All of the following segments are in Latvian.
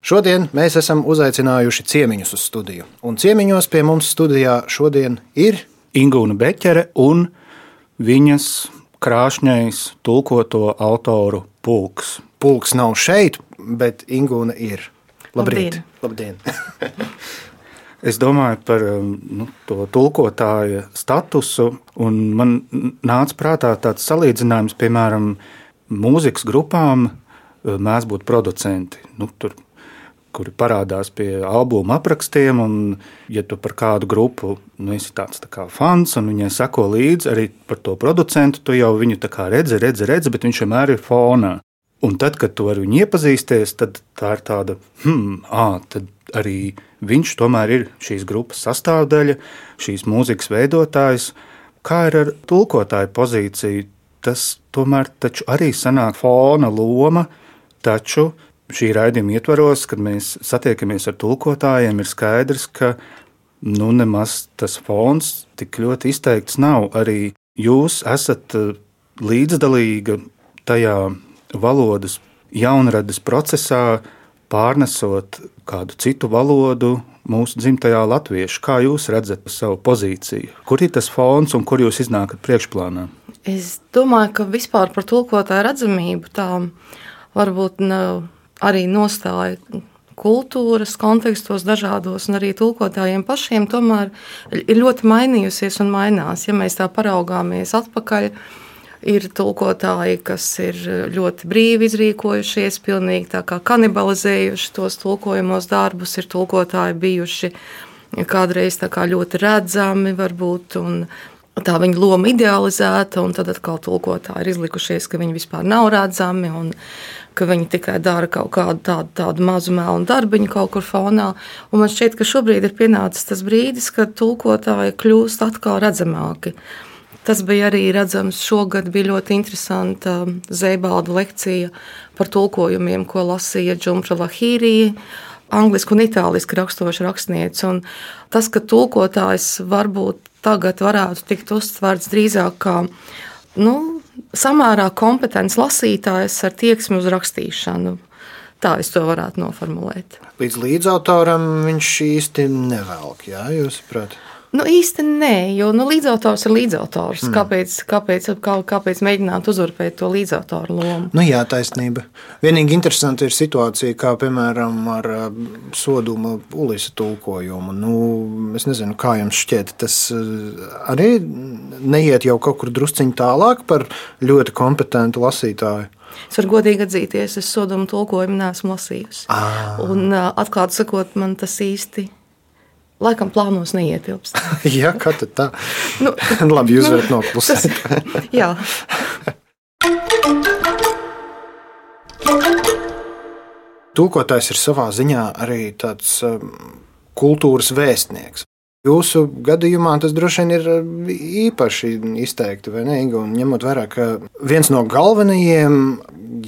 Šodien mēs esam uzaicinājuši ciemiņus uz studiju. Un ciemiņos pie mums studijā šodien ir Ingūna Beķere un viņas krāšņais tulkoto autoru pulks. pulks nav šeit, bet Ingūna ir. Labrīt! Labdien. Es domāju par um, nu, to tulkotāja statusu, un man nāca prātā tāds salīdzinājums, piemēram, mūzikas grupām uh, mēdz būt producenti. Nu, tur, kuri parādās pie albuma aprakstiem, un, ja tu par kādu grupu nu, esi tāds tā kā fans, un viņai sako līdzi arī par to producentu, tu jau viņu redzi, redzi, redzi, bet viņš vienmēr ir fonā. Un tad, kad tu ar viņu iepazīsties, tad tā ir tāda, hmm, ah, tad arī viņš tomēr ir šīs grupas sastāvdaļa, šīs mūzikas veidotājs. Kā ir ar tulkotāju pozīciju? Tas tomēr arī sanāk fona loma, taču šī raidījuma ietvaros, kad mēs satiekamies ar tulkotājiem, ir skaidrs, ka nu, nemaz tas fons tik ļoti izteikts nav. Arī jūs esat eh, līdzdalīga tajā valodas jaunradas procesā, pārnesot kādu citu valodu mūsu dzimtajā latviešu. Kā jūs redzat savu pozīciju? Kur ir tas fons un kur jūs iznākat priekšplānā? Es domāju, ka vispār par tulkotāju redzamību tā varbūt nav arī nostāja kultūras kontekstos dažādos, un arī tulkotājiem pašiem tomēr ir ļoti mainījusies un mainās. Ja mēs tā paraugāmies atpakaļ, ir tulkotāji, kas ir ļoti brīvi izrīkojušies, pilnīgi tā kā kanibalizējuši tos tulkojumos darbus, ir tulkotāji bijuši kādreiz kā ļoti redzami varbūt, un tā viņa loma idealizēta, un tad atkal tulkotāji ir izlikušies, ka viņi vispār nav redzami, un ka viņi tikai dara kaut kādu tādu, tādu mazu melnu darbiņu kaut kur fonā. Un man šķiet, ka šobrīd ir pienācis tas brīdis, kad tulkotāji kļūst atkal redzamāki. Tas bija arī redzams šogad. Bija ļoti interesanta Zēbalda lekcija par tulkojumiem, ko lasīja Džumpra Lahīrija. Angliski un itāliski raksturoša rakstniece. Tas, ka tulkotājs varbūt tagad varētu tikt uztverts drīzāk kā nu, samērā kompetents lasītājs ar tieksmi uz rakstīšanu. Tā es to varētu noformulēt. Līdz līdzautoram viņš īsti nevelk, jā, jūs saprotat? Nu, īsti nē, jo nu, līdzautors ir līdzautors. Mm. Kāpēc, kāpēc, kā, kāpēc mēģināt uzurpēt to līdzautoru lomu? Nu, jā, taisnība. Vienīgi interesanti ir situācija, kā piemēram ar soduma ulisa tulkojumu. Nu, es nezinu, kā jums šķiet, tas arī neiet jau kaut kur drusciņ tālāk par ļoti kompetentu lasītāju. Es varu godīgi atzīties, es sodumu tulkojumu neesmu lasījusi. Ah. Un atklāti sakot, man tas īsti. Laikam plānos neietilpst. Jā, kā tad tā? Nu, Labi, jūs nu, varat noklusēt. tas- Jā, Tūkotājs ir savā ziņā arī tāds um, kultūras vēstnieks. Jūsu gadījumā tas droši vien ir um, īpaši izteikti, vai ne? Un ņemot vērā, ka viens no galvenajiem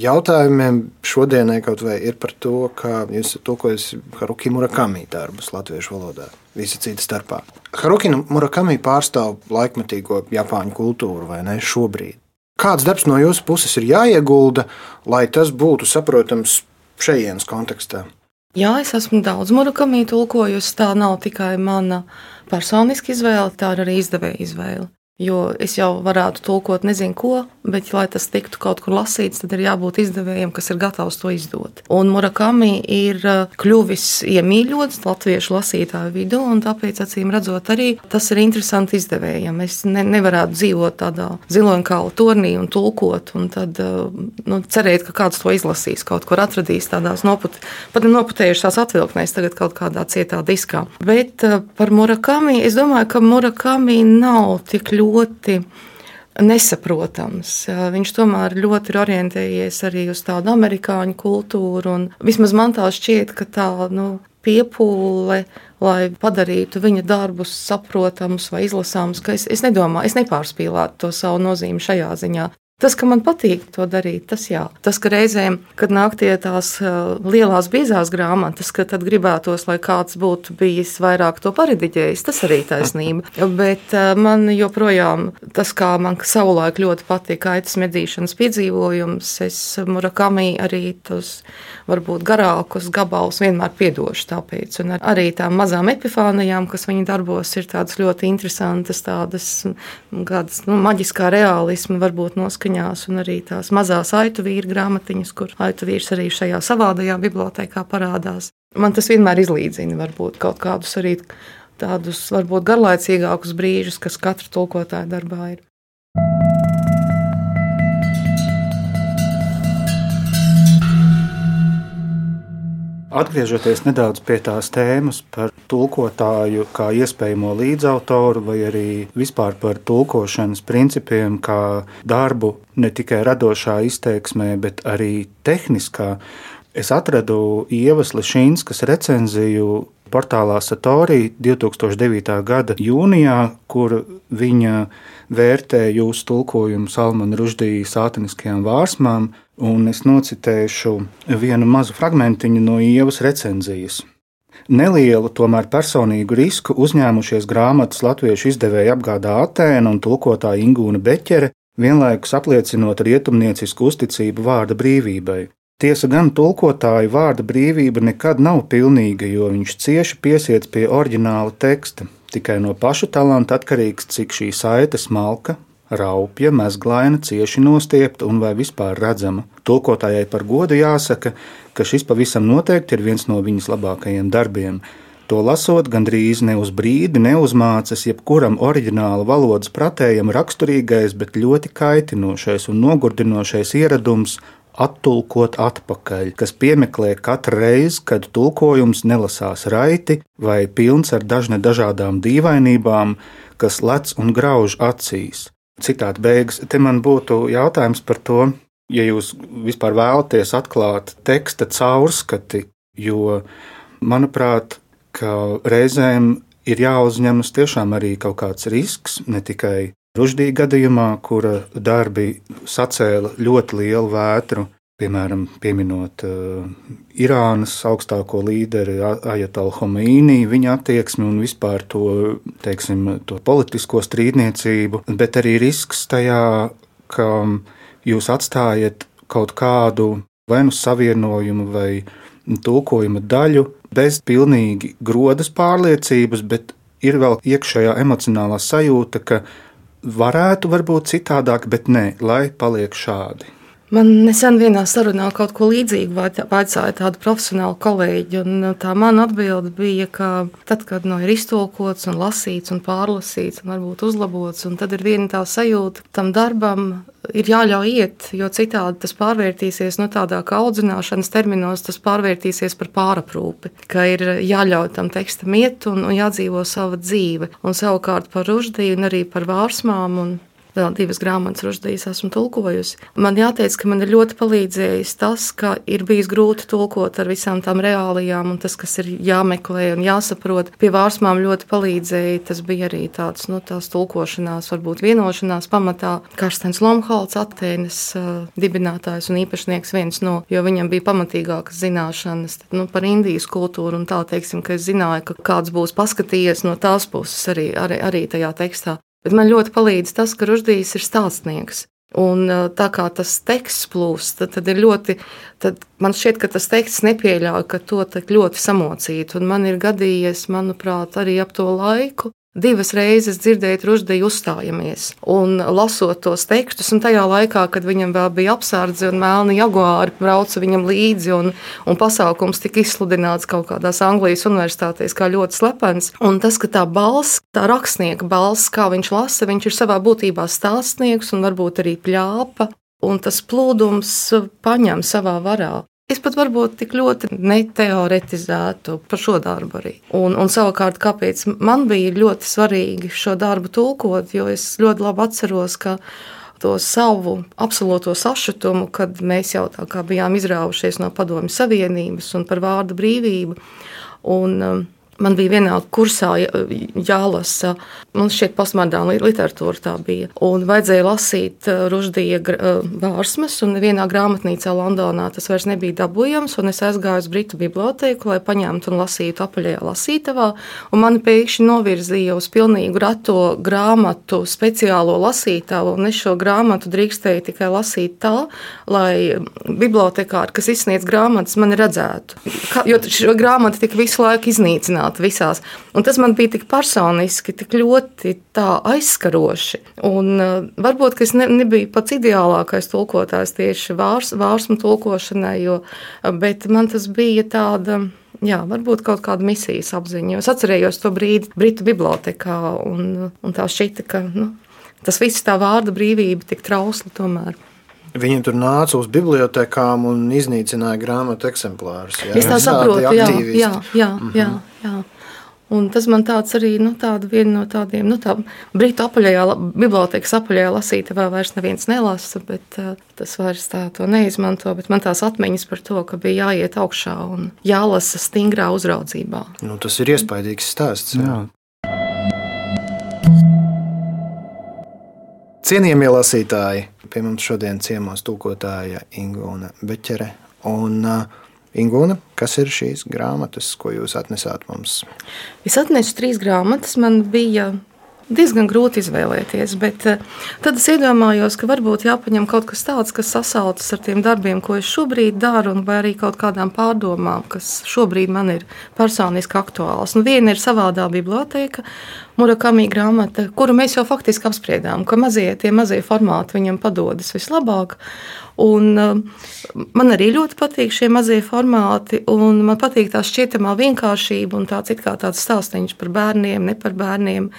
jautājumiem šodienai kaut vai ir par to, ka jūs esat tulkojis Haruki Murakami darbus latviešu valodā, visa cita starpā. Haruki Murakami pārstāv laikmatīgo japāņu kultūru, vai ne? Šobrīd. Kāds darbs no jūsu puses ir jāiegulda, lai tas būtu saprotams šejienes kontekstā? Jā, es esmu daudz murakami tulkojusi. Tā nav tikai mana personiska izvēle, tā ir arī izdevēja izvēle. Jo es jau varētu tulkot nezinu ko, bet, lai tas tiktu kaut kur lasīts, tad ir jābūt izdevējiem, kas ir gatavs to izdot. Un Murakami ir uh, kļuvis iemīļots latviešu lasītāju vidū, un tāpēc, acīm redzot, arī tas ir interesanti izdevējiem. Es ne, nevarētu dzīvot tādā ziloņkāla tornī un tulkot, un tad uh, nu, cerēt, ka kāds to izlasīs, kaut kur atradīs tādās noput, pat noputējušās atvilknēs, tagad kaut kādā cietā diskā. Bet uh, par Murakami es domāju, ka Murakami nav tik ļoti ļoti nesaprotams. Viņš tomēr ļoti ir orientējies arī uz tādu amerikāņu kultūru. Vismaz man tā šķiet, ka tā nu, piepūle lai padarītu viņa darbus saprotamus vai izlasāmus, es, es nedomāju, es nepārspīlētu to savu nozīmi šajā ziņā. Tas, ka man patīk to darīt, tas jā. Tas, ka reizēm, kad nāk tie tās lielās biezās grāmatas, ka tad gribētos, lai kāds būtu bijis vairāk to parediģējis, tas arī taisnība. Bet man joprojām tas, kā man savulaik ļoti patika aitas medīšanas piedzīvojums, es Murakami arī tos varbūt garākus gabalus vienmēr piedošu tāpēc. Un arī tām mazām epifānijām, kas viņa darbos, ir tādas ļoti interesantas, tādas kādas, nu, maģiskā realisma varbūt noskaņas noskaņās, un arī tās mazās aitu vīru grāmatiņas, kur aitu vīrs arī šajā savādajā bibliotekā parādās. Man tas vienmēr izlīdzina varbūt kaut kādus arī tādus varbūt garlaicīgākus brīžus, kas katra tulkotāja darbā ir. Atgriežoties nedaudz pie tās tēmas par tulkotāju, kā iespējamo līdzautoru, vai arī vispār par tulkošanas principiem, kā darbu ne tikai radošā izteiksmē, bet arī tehniskā, es atradu Ievas Lišīnskas recenziju portālā Satorī 2009. gada jūnijā, kur viņa vērtē jūsu tulkojumu Salmana Ruždīja sātaniskajām vārsmām un es nocitēšu vienu mazu fragmentiņu no ievas recenzijas. Nelielu, tomēr personīgu risku uzņēmušies grāmatas latviešu izdevēja apgādā Atēna un tulkotāja Ingūna Beķere, vienlaikus apliecinot rietumniecisku uzticību vārda brīvībai. Tiesa gan tulkotāja vārda brīvība nekad nav pilnīga, jo viņš cieši piesiet pie oriģināla teksta, tikai no paša talanta atkarīgs, cik šī saite smalka, raupja, mezglaina, cieši nostiepta un vai vispār redzama. Tulkotājai par godu jāsaka, ka šis pavisam noteikti ir viens no viņas labākajiem darbiem. To lasot, gandrīz ne uz brīdi neuzmācas jebkuram oriģināla valodas pratējam raksturīgais, bet ļoti kaitinošais un nogurdinošais ieradums attulkot atpakaļ, kas piemeklē katru reizi, kad tulkojums nelasās raiti vai pilns ar dažne dažādām dīvainībām, kas lec un grauž acīs. Citāta beigas. Te man būtu jautājums par to, ja jūs vispār vēlaties atklāt teksta caurskati, jo, manuprāt, ka reizēm ir jāuzņemas tiešām arī kaut kāds risks, ne tikai Ruždīga gadījumā, kura darbi sacēla ļoti lielu vētru, piemēram, pieminot uh, Irānas augstāko līderi Ajatola Homeīnī, viņa attieksmi un vispār to, teiksim, to politisko strīdniecību, bet arī risks tajā, ka jūs atstājat kaut kādu vai nu savienojumu vai tulkojuma daļu bez pilnīgi grodas pārliecības, bet ir vēl iekšējā emocionālā sajūta, ka varētu varbūt citādāk, bet nē, lai paliek šādi. Man nesen vienā sarunā kaut ko līdzīgu vaicāja tādu profesionālu kolēģi, un uh, tā mana atbilde bija, ka tad, kad no ir iztolkots un lasīts un pārlasīts un varbūt uzlabots, un tad ir viena tā sajūta, tam darbam ir jāļauj iet, jo citādi tas pārvērtīsies no nu, tādā kā audzināšanas terminos, tas pārvērtīsies par pāraprūpi, ka ir jāļauj tam tekstam iet un, un jādzīvo sava dzīve. Un savukārt par ruždīju un arī par vārsmām un vēl divas grāmatas Ruždijas esmu tulkojusi. Man jāteic, ka man ir ļoti palīdzējis tas, ka ir bijis grūti tulkot ar visām tām reālijām, un tas, kas ir jāmeklē un jāsaprot, pie vārsmām ļoti palīdzēja. Tas bija arī tāds, nu, tās tulkošanās, varbūt vienošanās pamatā. Karstens Lomholts, Atēnas uh, dibinātājs un īpašnieks viens no, jo viņam bija pamatīgākas zināšanas tad, nu, par Indijas kultūru, un tā, teiksim, ka es zināju, ka kāds būs paskatījies no tās puses arī, arī, arī tajā tekstā. Bet man ļoti palīdz tas, ka Ruždijs ir stāstnieks. Un tā kā tas teksts plūst, tad, tad ir ļoti, tad man šķiet, ka tas teksts nepieļauj, ka to ļoti samocītu. Un man ir gadījies, manuprāt, arī ap to laiku Divas reizes dzirdēju, Ruždiju uzstājamies un lasot tos tekstus, un tajā laikā, kad viņam vēl bija apsardze un melni jaguāri brauca viņam līdzi, un, un pasākums tika izsludināts kaut kādās Anglijas universitātēs kā ļoti slepens. Un tas, ka tā balss, tā rakstnieka balss, kā viņš lasa, viņš ir savā būtībā stāstnieks un varbūt arī pļāpa, un tas plūdums paņem savā varā. Es pat varbūt tik ļoti neteoretizētu par šo darbu arī. Un, un savukārt, kāpēc man bija ļoti svarīgi šo darbu tulkot, jo es ļoti labi atceros, ka to savu absolūto sašutumu, kad mēs jau tā kā bijām izrāvušies no Padomju Savienības un par vārdu brīvību. Un, um, Man bija vienā kursā jālasa, man šķiet, postmodernā literatūra tā bija. Un vajadzēja lasīt Ruždija vārsmas, un vienā grāmatnīcā Londonā tas vairs nebija dabūjams. Es aizgāju uz Britu biblioteku, lai paņemtu un lasītu apaļajā lasītavā. Man pēkšņi novirzīja uz pilnīgu rato grāmatu speciālo lasītavu, un es šo grāmatu drīkstēju tikai lasīt tā, lai bibliotekāri, kas izsniedz grāmatas, mani redzētu. Jo šo grāmatu tika visu laiku iznīcināta runāt visās. Un tas man bija tik personiski, tik ļoti aizskaroši. Un, uh, varbūt es ne, nebiju pats ideālākais tulkotājs tieši vārs, vārsmu tulkošanai, jo, uh, bet man tas bija tāda. Jā, varbūt kaut kāda misijas apziņa. Es atcerējos to brīdi Britu bibliotekā, un, un tā šķita, ka nu, tas viss tā vārda brīvība tik trausla tomēr. Viņi tur nāca uz bibliotekām un iznīcināja grāmatu eksemplārus. Jā, es tā saprotu, jā, jā, jā, mm -hmm. jā, jā. Un tas man tāds arī nu, viena no tādiem, nu, tā brītu apaļajā, bibliotekas apaļajā lasītavā vairs neviens nelasa, bet uh, tas vairs tā to neizmanto. Bet man tās atmiņas par to, ka bija jāiet augšā un jālasa stingrā uzraudzībā. Nu, tas ir iespaidīgs stāsts. Jā. Cienījamie lasītāji, pie mums šodien ciemos tūkotāja Ingūna Beķere. Un, uh, Ingūna, kas ir šīs grāmatas, ko jūs atnesāt mums? Es atnesu trīs grāmatas. Man bija diezgan grūti izvēlēties. Bet eh, tad es iedomājos, ka varbūt jāpaņem kaut kas tāds, kas sasaucas ar tiem darbiem, ko es šobrīd daru, vai arī kaut kādām pārdomām, kas šobrīd man ir personiski aktuāls. Nu, viena ir savādā biblioteka, Murakami grāmata, kuru mēs jau faktiski apspriedām, ka mazie, tie mazie formāti viņam padodas vislabāk. Un, uh, man arī ļoti patīk šie mazie formāti, un man patīk tā šķietamā vienkāršība un tāds, tāds stāstījums par bērniem, ne par bērniem,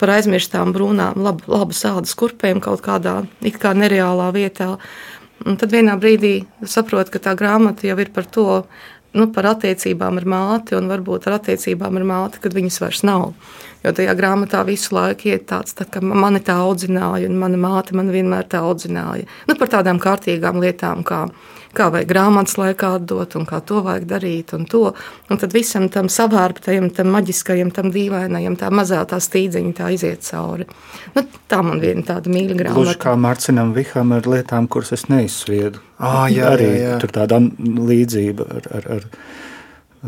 par aizmirstām brūnām, lab, labu sādas kurpēm kaut kādā it kā nereālā vietā. Un tad vienā brīdī saprotu, ka tā grāmata jau ir par to, nu, par attiecībām ar māti, un varbūt ar attiecībām ar māti, kad viņas vairs nav. Jo tajā grāmatā visu laiku ir tāds, tā, ka mani tā audzināja, un mana māte man vienmēr tā audzināja. Nu, par tādām kārtīgām lietām, kā kā vajag grāmatas laikā atdot, un kā to vajag darīt, un to. Un tad visam tam savārptajam, tam maģiskajam, tam dīvainajam, tā mazā tā stīdziņa tā iziet cauri. Nu, tā man viena tāda mīļa grāmata. Gluži kā Marcinam Viham ar lietām, kuras es neizsviedu. Ah, jā, arī jā, jā. tur tāda līdzība ar, ar, ar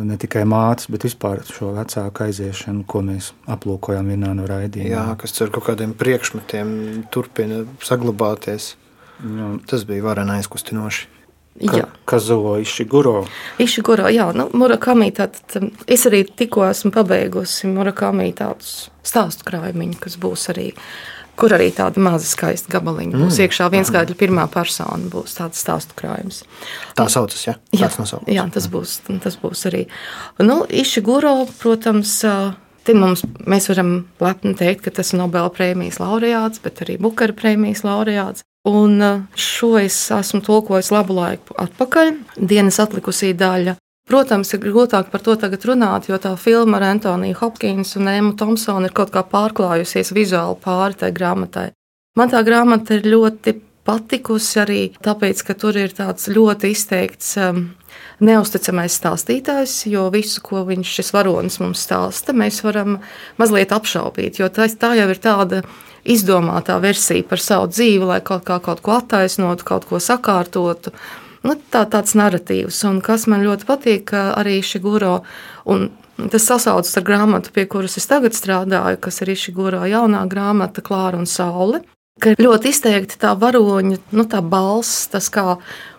ne tikai mātes, bet vispār šo vecāku aiziešanu, ko mēs aplūkojam vienā no raidījumiem. Jā, kas ar kaut kādiem priekšmetiem turpina saglabāties. Jā. Tas bija vareni aizkustinoši. Ka, Kazuo Išiguro. Išiguro, jā, nu, Murakami, tātad, es arī tikko esmu pabeigusi Murakami tādus stāstu krājumiņu, kas būs arī, kur arī tāda maza skaista gabaliņa būs mm. iekšā. Viens skaidrs pirmā persona būs tāds stāstu krājums. Tā saucas, ja? Jā, jā tas, būs, tas būs arī. Nu, Išiguro, protams, Te mums, mēs varam lepni teikt, ka tas ir Nobela prēmijas laureāts, bet arī Bukara prēmijas laureāts. Un uh, šo es esmu tulkojis labu laiku atpakaļ, dienas atlikusī daļa. Protams, ir grūtāk par to tagad runāt, jo tā filma ar Antoniju Hopkins un Emu Thompsonu ir kaut kā pārklājusies vizuāli pāri tai grāmatai. Man tā grāmata ir ļoti patikusi arī tāpēc, ka tur ir tāds ļoti izteikts um, neusticamais stāstītājs, jo visu, ko viņš šis varonis mums stāsta, mēs varam mazliet apšaubīt, jo tā, tā jau ir tāda izdomātā versija par savu dzīvi, lai kaut, kā, kaut ko attaisnotu, kaut ko sakārtotu. Nu, tā, tāds narratīvs, un kas man ļoti patīk, arī šī guro, un tas sasaucas ar grāmatu, pie kuras es tagad strādāju, kas ir šī guro jaunā grāmata Klāra un Saule. Ļoti izteikti tā varoņa, nu, tā balss, tas kā,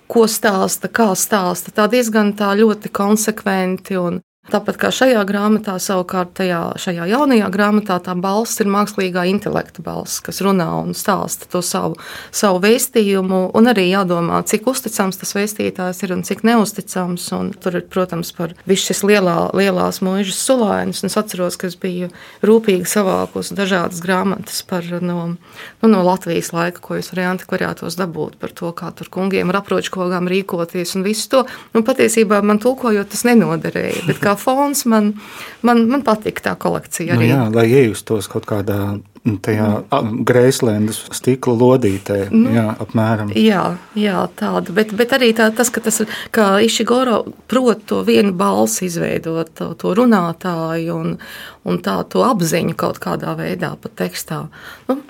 ko stāsta, kā stāsta, tā diezgan tā ļoti konsekventi un Tāpat kā šajā grāmatā, savukārt tajā, šajā jaunajā grāmatā, tā balss ir mākslīgā intelekta balss, kas runā un stāsta to savu, savu vēstījumu. Un arī jādomā, cik uzticams tas vēstītājs ir un cik neusticams. Un tur ir, protams, par visu šis lielā, lielās mūžas sulainis. Es atceros, ka es biju rūpīgi savākus dažādas grāmatas par no, nu, no Latvijas laika, ko es varēju antikvariātos dabūt par to, kā tur kungiem ar apročkogām rīkoties un visu to. Nu, patiesībā man tulkojot tas nenoderēja. Kā kā fons man, man, man patīk tā kolekcija. Nu, Arī. jā, lai iejustos kaut kādā mm, tajā Greislendas stikla lodītē, nu, jā, apmēram. Jā, jā tāda. Bet, bet arī tā, tas, ka tas ir, ka Išigoro prot to vienu balsi izveidot, to, to runātāju un, un tā, to apziņu kaut kādā veidā pat tekstā. Nu,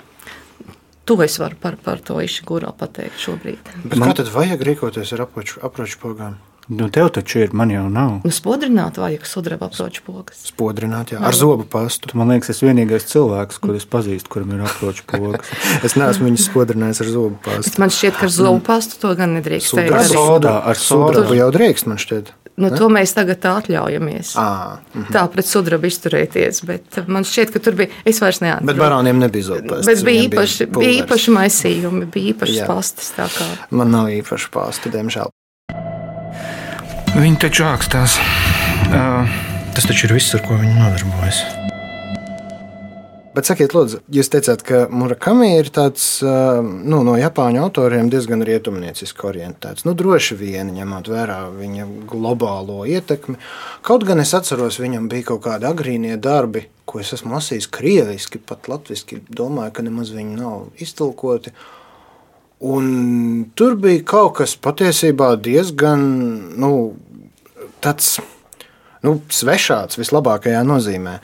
To es varu par, par to Išiguro pateikt šobrīd. Bet Man... kā tad vajag rīkoties ar aproču, aproču pogām? Nu, tev taču ir, man jau nav. Nu, spodrināt vajag sudraba aproču pogas. Spodrināt, jā, ar zobu pastu. Man liekas, es vienīgais cilvēks, kur es pazīstu, kuram ir aproču pogas. es neesmu viņus spodrinājis ar zobu pastu. Bet man šķiet, ka ar zobu pastu to gan nedrīkst teikt. Ar sodā, ar. Sudrabu jau drīkst, man šķiet. Nu, to mēs tagad tā atļaujamies. À, mm. Tā pret sudrabu izturēties. Bet man šķiet, ka tur bija. Es vairs neatceros. Bet baroniem nebija zopas. Bet bija īpaši, bija, bija īpaši maisījumi, bija īpašas pastas. Man nav īpaši pasta, diemžēl. Viņi taču ākstās. Uh, tas taču ir viss, ar ko viņi nodarbojas. Bet sakiet, lūdzu, jūs teicāt, ka Murakami ir tāds nu, no Japāņu autoriem diezgan rietumnieciski orientēts. Nu, droši vien ņemot vērā viņa globālo ietekmi. Kaut gan es atceros, viņam bija kaut kādi agrīnie darbi, ko es esmu lasījis krieviski, pat latviešu. Domāju, ka nemaz viņi nav iztulkoti. Un tur bija kaut kas patiesībā diezgan nu, tāds nu, svešāds vislabākajā nozīmē.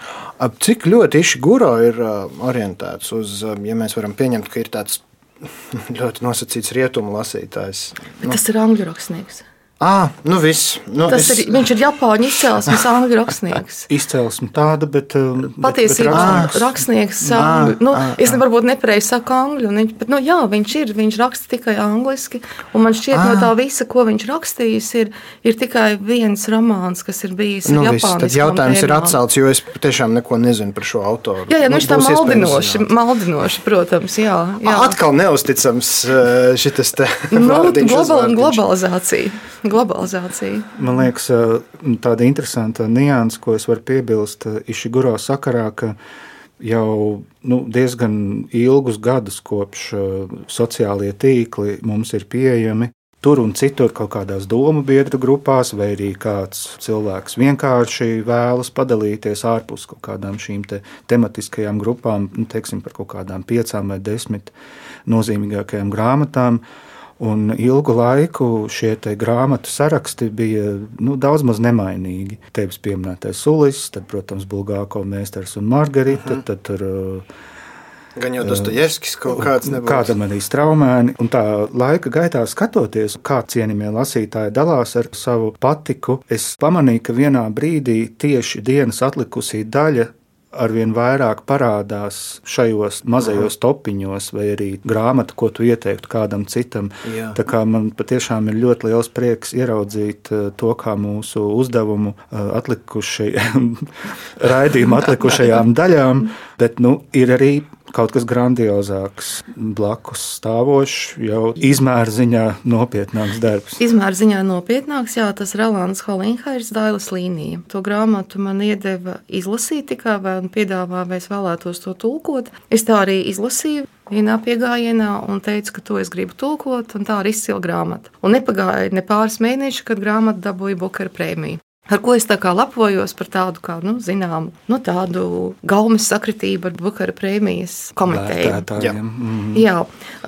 Ap cik ļoti Išiguro ir orientēts uz, ja mēs varam pieņemt, ka ir tāds ļoti nosacīts rietumu lasītājs. Nu. Tas ir angļu rakstnieks. Ah, nu viss. Nu, Tas es... ir, viņš ir Japāņu izcelsmes angļu rakstnieks. Izcelsme tāda, bet. Patiesībā bet, bet rakstnieks. Angļu, nu, à, es varbūt nepareizi saku angļu, viņš, bet nu, jā, viņš ir. Viņš raksta tikai angliski. Un man šķiet, à. no tā visa, ko viņš rakstījis, ir, ir tikai viens romāns, kas ir bijis nu, Japāņu. Tad jautājums tēmām. ir atcelts, jo es tiešām neko nezinu par šo autoru. Jā, jā nu, viņš tā maldinoši, maldinoši, protams. Jā, jā. Atkal neusticams šitas te. Nu, global, globalizācija globalizācija. Man liekas, tāda interesanta nianses, ko es varu piebilst Išiguro sakarā, ka jau nu, diezgan ilgus gadus kopš sociālie tīkli mums ir pieejami. Tur un citur kaut kādās domu biedru grupās, vai arī kāds cilvēks vienkārši vēlas padalīties ārpus kaut kādām šīm te tematiskajām grupām, nu, teiksim, par kaut kādām piecām vai desmit nozīmīgākajām grāmatām. Uh, Un ilgu laiku šie grāmatu saraksti bija nu, daudz maz nemainīgi. Tevis pieminētais Sulis, tad, protams, Bulgāko mēsters un Margarita. Mhm. Tad, tur, Gan jau Dostojevskis kaut kāds nebūs. Kādam arī straumēni. Un tā laika gaitā skatoties, kā cienījamie lasītāji dalās ar savu patiku, es pamanīju, ka vienā brīdī tieši dienas atlikusī daļa arvien vairāk parādās šajos mazajos Aha. topiņos, vai arī grāmata, ko tu ieteiktu kādam citam. Jā. Tā kā man patiešām ir ļoti liels prieks ieraudzīt eh, to, kā mūsu uzdevumu eh, atlikušajām, raidījuma atlikušajām daļām, bet nu, ir arī kaut kas grandiozāks, blakus stāvošs, jau izmēra ziņā nopietnāks darbs. Izmēra ziņā nopietnāks, jā, tas Rolands Holinhairs Dailas līnija. To grāmatu man iedeva izlasīt tikai vai piedāvā, vai es vēlētos to tulkot. Es tā arī izlasīju vienā piegājienā un teicu, ka to es gribu tulkot, un tā ir izcila grāmata. Un nepagāja ne pāris mēneši, kad grāmata dabūja Bukara prēmiju ar ko es tā kā lepojos par tādu, kā, nu, zinām, nu, tādu gaumas sakritību ar Bukara prēmijas komiteju. Jā. Mm. Jā,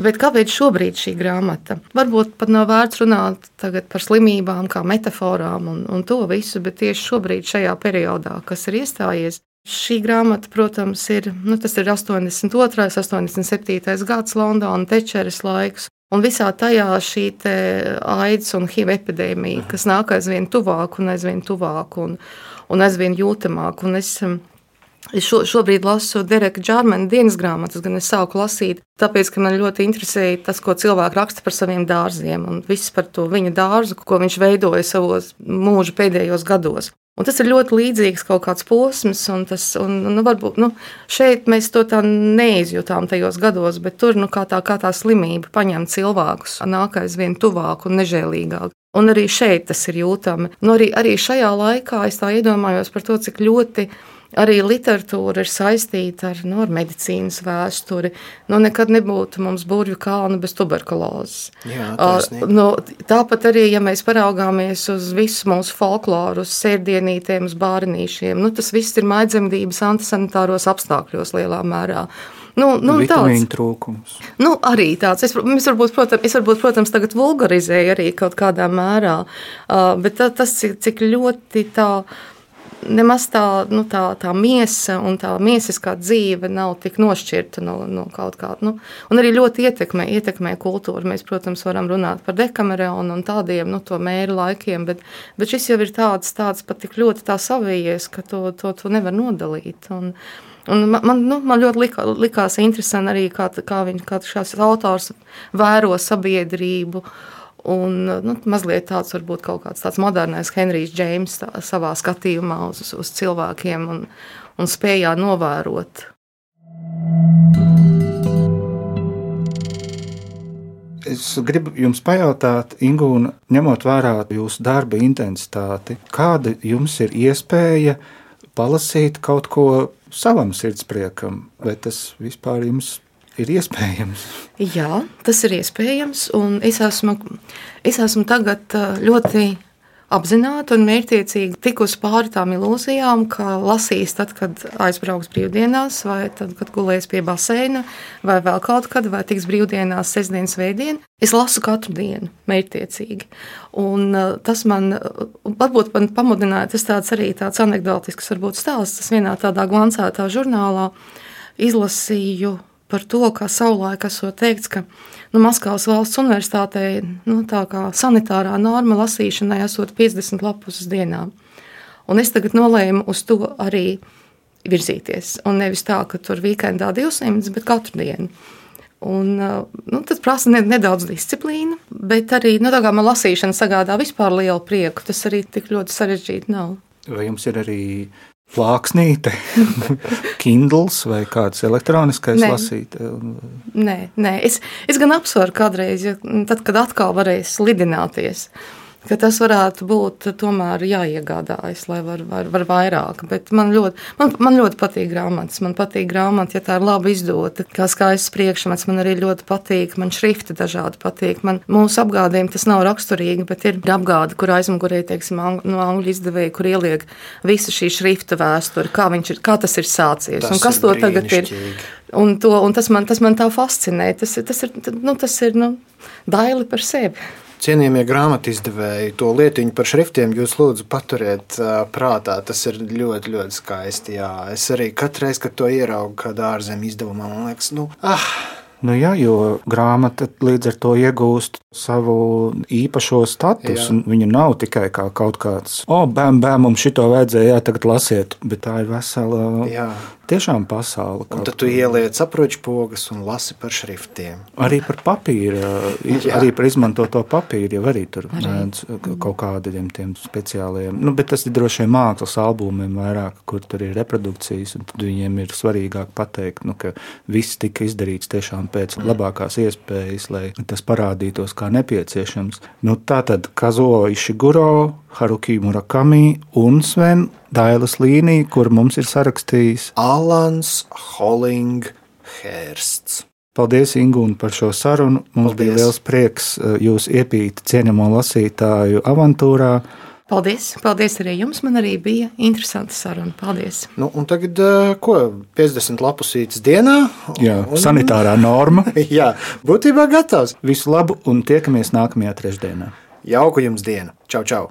bet kāpēc šobrīd šī grāmata? Varbūt pat nav vērts runāt par slimībām, kā metaforām un, un to visu, bet tieši šobrīd, šajā periodā, kas ir iestājies, Šī grāmata, protams, ir, nu, ir 82. un 87. gads Londona tečeres laiks. Un visā tajā šī aids un HIV epidēmija, kas nāk aizvien tuvāk un aizvien tuvāk un, un aizvien jūtamāk. Un es, es šo, šobrīd lasu Dereka Džārmana dienas grāmatas, gan es sāku lasīt, tāpēc, ka man ļoti interesēja tas, ko cilvēki raksta par saviem dārziem un viss par to viņa dārzu, ko viņš veidoja savos mūža pēdējos gados. Un tas ir ļoti līdzīgs kaut kāds posms, un, tas, un nu, varbūt nu, šeit mēs to tā neizjutām tajos gados, bet tur nu, kā, tā, kā tā slimība paņem cilvēkus, nāk aizvien tuvāk un nežēlīgāk. Un arī šeit tas ir jūtami. Nu, arī, arī šajā laikā es tā iedomājos par to, cik ļoti arī literatūra ir saistīta ar, nu, ar medicīnas vēsturi. Nu, nekad nebūtu mums burvju kalna bez tuberkulozes. Jā, Uh, nu, tāpat arī, ja mēs paraugāmies uz visu mūsu folkloru, uz sērdienītēm, uz bārinīšiem, nu, tas viss ir maidzemdības antisanitāros apstākļos lielā mērā. Nu, nu, Vitamīnu tāds, trūkums. nu, arī tāds. Es, es, varbūt, protams, es varbūt, protams, tagad vulgarizēju arī kaut kādā mērā, uh, bet tā, tas, cik, cik ļoti tā. Nemaz tā, nu, tā, tā miesa un tā miesiskā dzīve nav tik nošķirta no, no kaut kāda. Nu, un arī ļoti ietekmē, ietekmē kultūru. Mēs, protams, varam runāt par dekameronu un tādiem nu, mēru laikiem, bet, bet šis jau ir tāds, tāds pat tik ļoti savijies, ka to, to, to nevar nodalīt. Un, Un man, man, nu, man ļoti lika, likās interesanti arī, kā, kā viņš kā šās autors vēro sabiedrību. Un, nu, mazliet tāds varbūt kaut kāds tāds modernais Henrijs Džeims tā, savā skatījumā uz, uz cilvēkiem un, un spējā novērot. Es gribu jums pajautāt, Ingūna, ņemot vērā jūsu darba intensitāti, kāda jums ir iespēja palasīt kaut ko savam sirdspriekam, vai tas vispār jums ir iespējams? Jā, tas ir iespējams. Es esmu, es esmu tagad ā, ļoti apzināti un mērķiecīgi tikusi pāri tām ilūzijām, ka lasīs tad, kad aizbrauks brīvdienās, vai tad, kad gulēs pie baseina, vai vēl kaut kad, vai tiks brīvdienās, sestdienas, veidien. Es lasu katru dienu, mērķiecīgi. Un ā, tas man ā, varbūt man pamudināja, tas tāds arī tāds anekdotisks varbūt stāsts. Tas vienā tādā glancētā žurnālā izlasīju par to, kā savulaik esot teikts, ka nu, Maskavas valsts universitātē nu, tā kā sanitārā norma lasīšanai esot 50 lapus dienā. Un es tagad nolēmu uz to arī virzīties. Un nevis tā, ka tur weekendā 200, bet katru dienu. Un, uh, nu, tas prasa ne, nedaudz disciplīnu, bet arī nu, man lasīšana sagādā vispār lielu prieku. Tas arī tik ļoti sarežģīti nav. Vai jums ir arī plāksnīte, Kindles vai kāds elektroniskais Nē. lasīt? Nē, nē. Es, es gan apsveru kādreiz, ja, tad, kad atkal varēs lidināties. Ka tas varētu būt tomēr jāiegādājas, lai var, var, var vairāk. Bet man ļoti, man, man ļoti patīk grāmatas. Man patīk grāmata, ja tā ir labi izdota, kā skaists priekšmets. Man arī ļoti patīk, man šrifti dažādi patīk. Man mūsu apgādiem tas nav raksturīgi, bet ir apgāde, kur aizmugurē, teiksim, no angļu izdevēja, kur ieliek visu šī šrifta vēsturi, kā, ir, kā tas ir sācies Tas un kas ir to tagad ir. Un, to, un tas, man, tas man tā fascinē. Tas, tas ir, nu, tas ir nu, daili par sevi. Cienījamie grāmatizdevēji, to lietiņu par šriftiem jūs lūdzu paturiet prātā. Tas ir ļoti, ļoti skaisti. Jā. Es arī katru reizi, kad to ieraugu kādā ārzemju izdevumā, man liekas, nu, ah, Nu, jā, jo grāmata līdz ar to iegūst savu īpašo statusu. Viņa nav tikai kā kaut kāds, o, bēm, bēm, mums šito vajadzēja, jā, tagad lasiet, bet tā ir vesela, jā. Tiešām pasaule. Un tad tu ieliec pogas un lasi par šriftiem. Arī par papīru, arī par izmantoto papīru, jau arī tur mēdz kaut kādiem tiem speciāliem. Nu, bet tas ir droši vien mākslas albumiem vairāk, kur tur ir reprodukcijas, un tad viņiem ir svarīgāk pateikt, nu, ka viss tika izdarīts tiešām pēc labākās iespējas, lai tas parādītos kā nepieciešams. Nu, tā tad Kazuo Ishiguro, Haruki Murakami un Sven Dailas līnija, kur mums ir sarakstījis Alans Hollinghērsts. Paldies, Ingūna, par šo sarunu. Mums Paldies. bija liels prieks eh, jūs iepīt cienījamo lasītāju avantūrā. Paldies! Paldies arī jums! Man arī bija interesanta saruna. Paldies! Nu, un tagad, ā, ko 50 lapusītes dienā? Jā, Un- sanitārā norma. Jā, būtībā gatavs. Visu labu un tiekamies nākamajā trešdienā. Jauku jums dienu! Čau, čau!